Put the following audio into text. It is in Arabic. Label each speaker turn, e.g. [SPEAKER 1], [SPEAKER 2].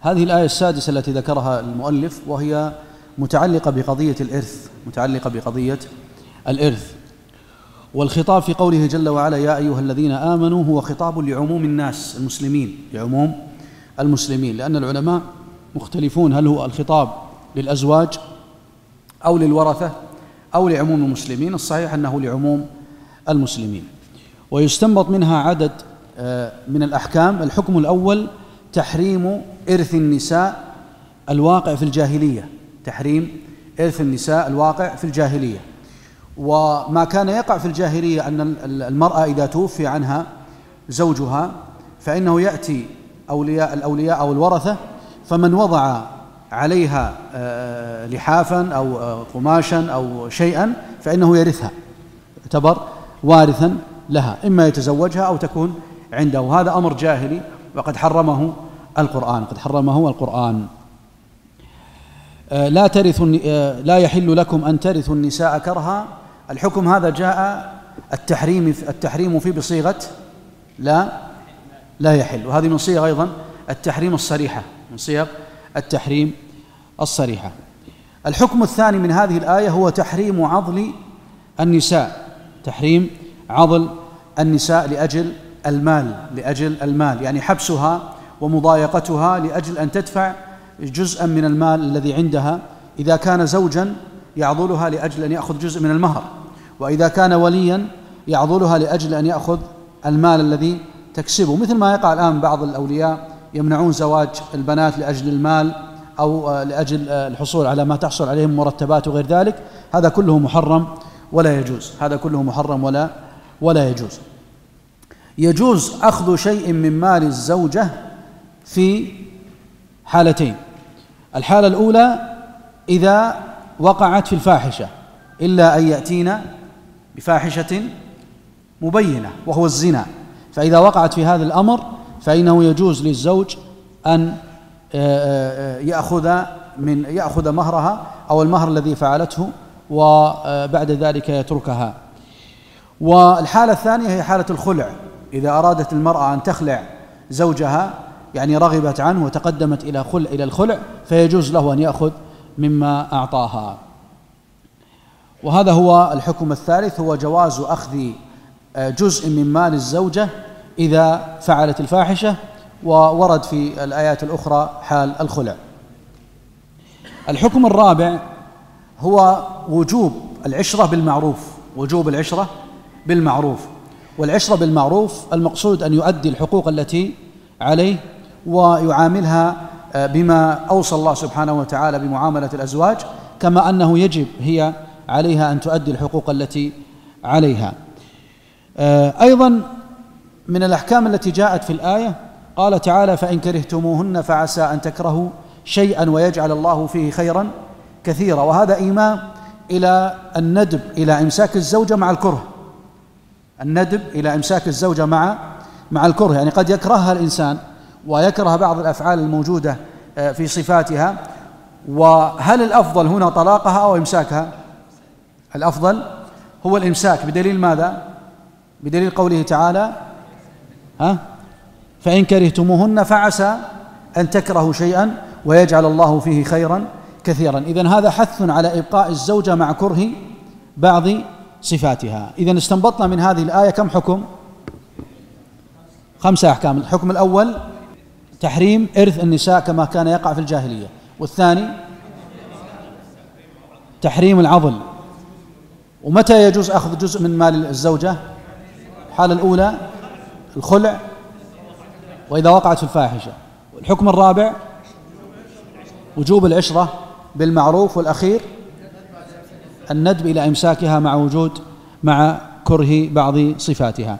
[SPEAKER 1] هذه الآية السادسة التي ذكرها المؤلف وهي متعلقة بقضية الإرث متعلقة بقضية الإرث. والخطاب في قوله جل وعلا يا أيها الذين آمنوا هو خطاب لعموم الناس المسلمين لعموم المسلمين لأن العلماء مختلفون هل هو الخطاب للأزواج أو للورثة أو لعموم المسلمين؟ الصحيح أنه لعموم المسلمين. ويستنبط منها عدد آه، من الأحكام. الحكم الأول تحريم إرث النساء الواقع في الجاهلية. تحريم إرث النساء الواقع في الجاهلية. وما كان يقع في الجاهلية أن المرأة إذا توفي عنها زوجها فإنه يأتي أولياء الأولياء أو الورثة فمن وضع عليها آه، لحافا أو آه، قماشا أو شيئا فإنه يرثها يعتبر وارثا لها إما يتزوجها أو تكون عنده. هذا أمر جاهلي. وقد حرمه القرآن قد حرمه القرآن. آه، لا ترث لا يحل لكم أن ترثوا النساء كرها. الحكم هذا جاء التحريم التحريم فيه بصيغة لا لا يحل. وهذه من صيغ أيضا التحريم الصريحة من صيغ التحريم الصريحة. الحكم الثاني من هذه الآية هو تحريم عضل النساء. تحريم عضل النساء لأجل المال لأجل المال يعني حبسها ومضايقتها لأجل أن تدفع جزءا من المال الذي عندها. إذا كان زوجا يعضلها لأجل أن يأخذ جزء من المهر وإذا كان وليا يعضلها لأجل أن يأخذ المال الذي تكسبه. مثل ما يقع الآن بعض الأولياء يمنعون زواج البنات لأجل المال أو آه، لأجل آه، الحصول على ما تحصل عليهم مرتبات وغير ذلك. هذا كله محرم ولا يجوز. هذا كله محرم ولا ولا يجوز. يجوز أخذ شيء من مال الزوجة في حالتين. الحالة الأولى إذا وقعت في الفاحشة إلا أن يأتينا بفاحشة مبينة وهو الزنا. فإذا وقعت في هذا الأمر فإنه يجوز للزوج أن آه، آه، يأخذ من يأخذ مهرها أو المهر الذي فعلته وبعد ذلك يتركها. والحالة الثانية هي حالة الخلع. إذا أرادت المرأة أن تخلع زوجها يعني رغبت عنه وتقدمت إلى خلع إلى الخلع فيجوز له أن يأخذ مما أعطاها. وهذا هو الحكم الثالث هو جواز أخذ آه، جزء من مال الزوجة إذا فعلت الفاحشة وورد في الآيات الأخرى حال الخلع. الحكم الرابع هو وجوب العشرة بالمعروف وجوب العشرة بالمعروف. والعشرة بالمعروف المقصود أن يؤدي الحقوق التي عليه ويعاملها آه، بما أوصى الله سبحانه وتعالى بمعاملة الأزواج كما أنه يجب هي عليها أن تؤدي الحقوق التي عليها. آه، أيضا من الأحكام التي جاءت في الآية قال تعالى فإن كرهتموهن فعسى أن تكرهوا شيئا ويجعل الله فيه خيرا كثيرا. وهذا إيماء إلى الندب إلى إمساك الزوجة مع الكره. الندب إلى إمساك الزوجة مع مع الكره. يعني قد يكرهها الإنسان ويكره بعض الأفعال الموجودة آه، في صفاتها. وهل الأفضل هنا طلاقها أو إمساكها؟ الأفضل هو الإمساك. بدليل ماذا؟ بدليل قوله تعالى ها؟ فإن كرهتموهن فعسى أن تكرهوا شيئا ويجعل الله فيه خيرا كثيرا. إذن هذا حث على إبقاء الزوجة مع كره بعض صفاتها. إذن استنبطنا من هذه الآية كم حكم؟ خمسة أحكام. الحكم الأول تحريم إرث النساء كما كان يقع في الجاهلية. والثاني تحريم العضل. ومتى يجوز أخذ جزء من مال الزوجة؟ الحالة الأولى الخلع وإذا وقعت في الفاحشة. الحكم الرابع وجوب العشرة بالمعروف والأخير الندب إلى إمساكها مع وجود مع كره بعض صفاتها.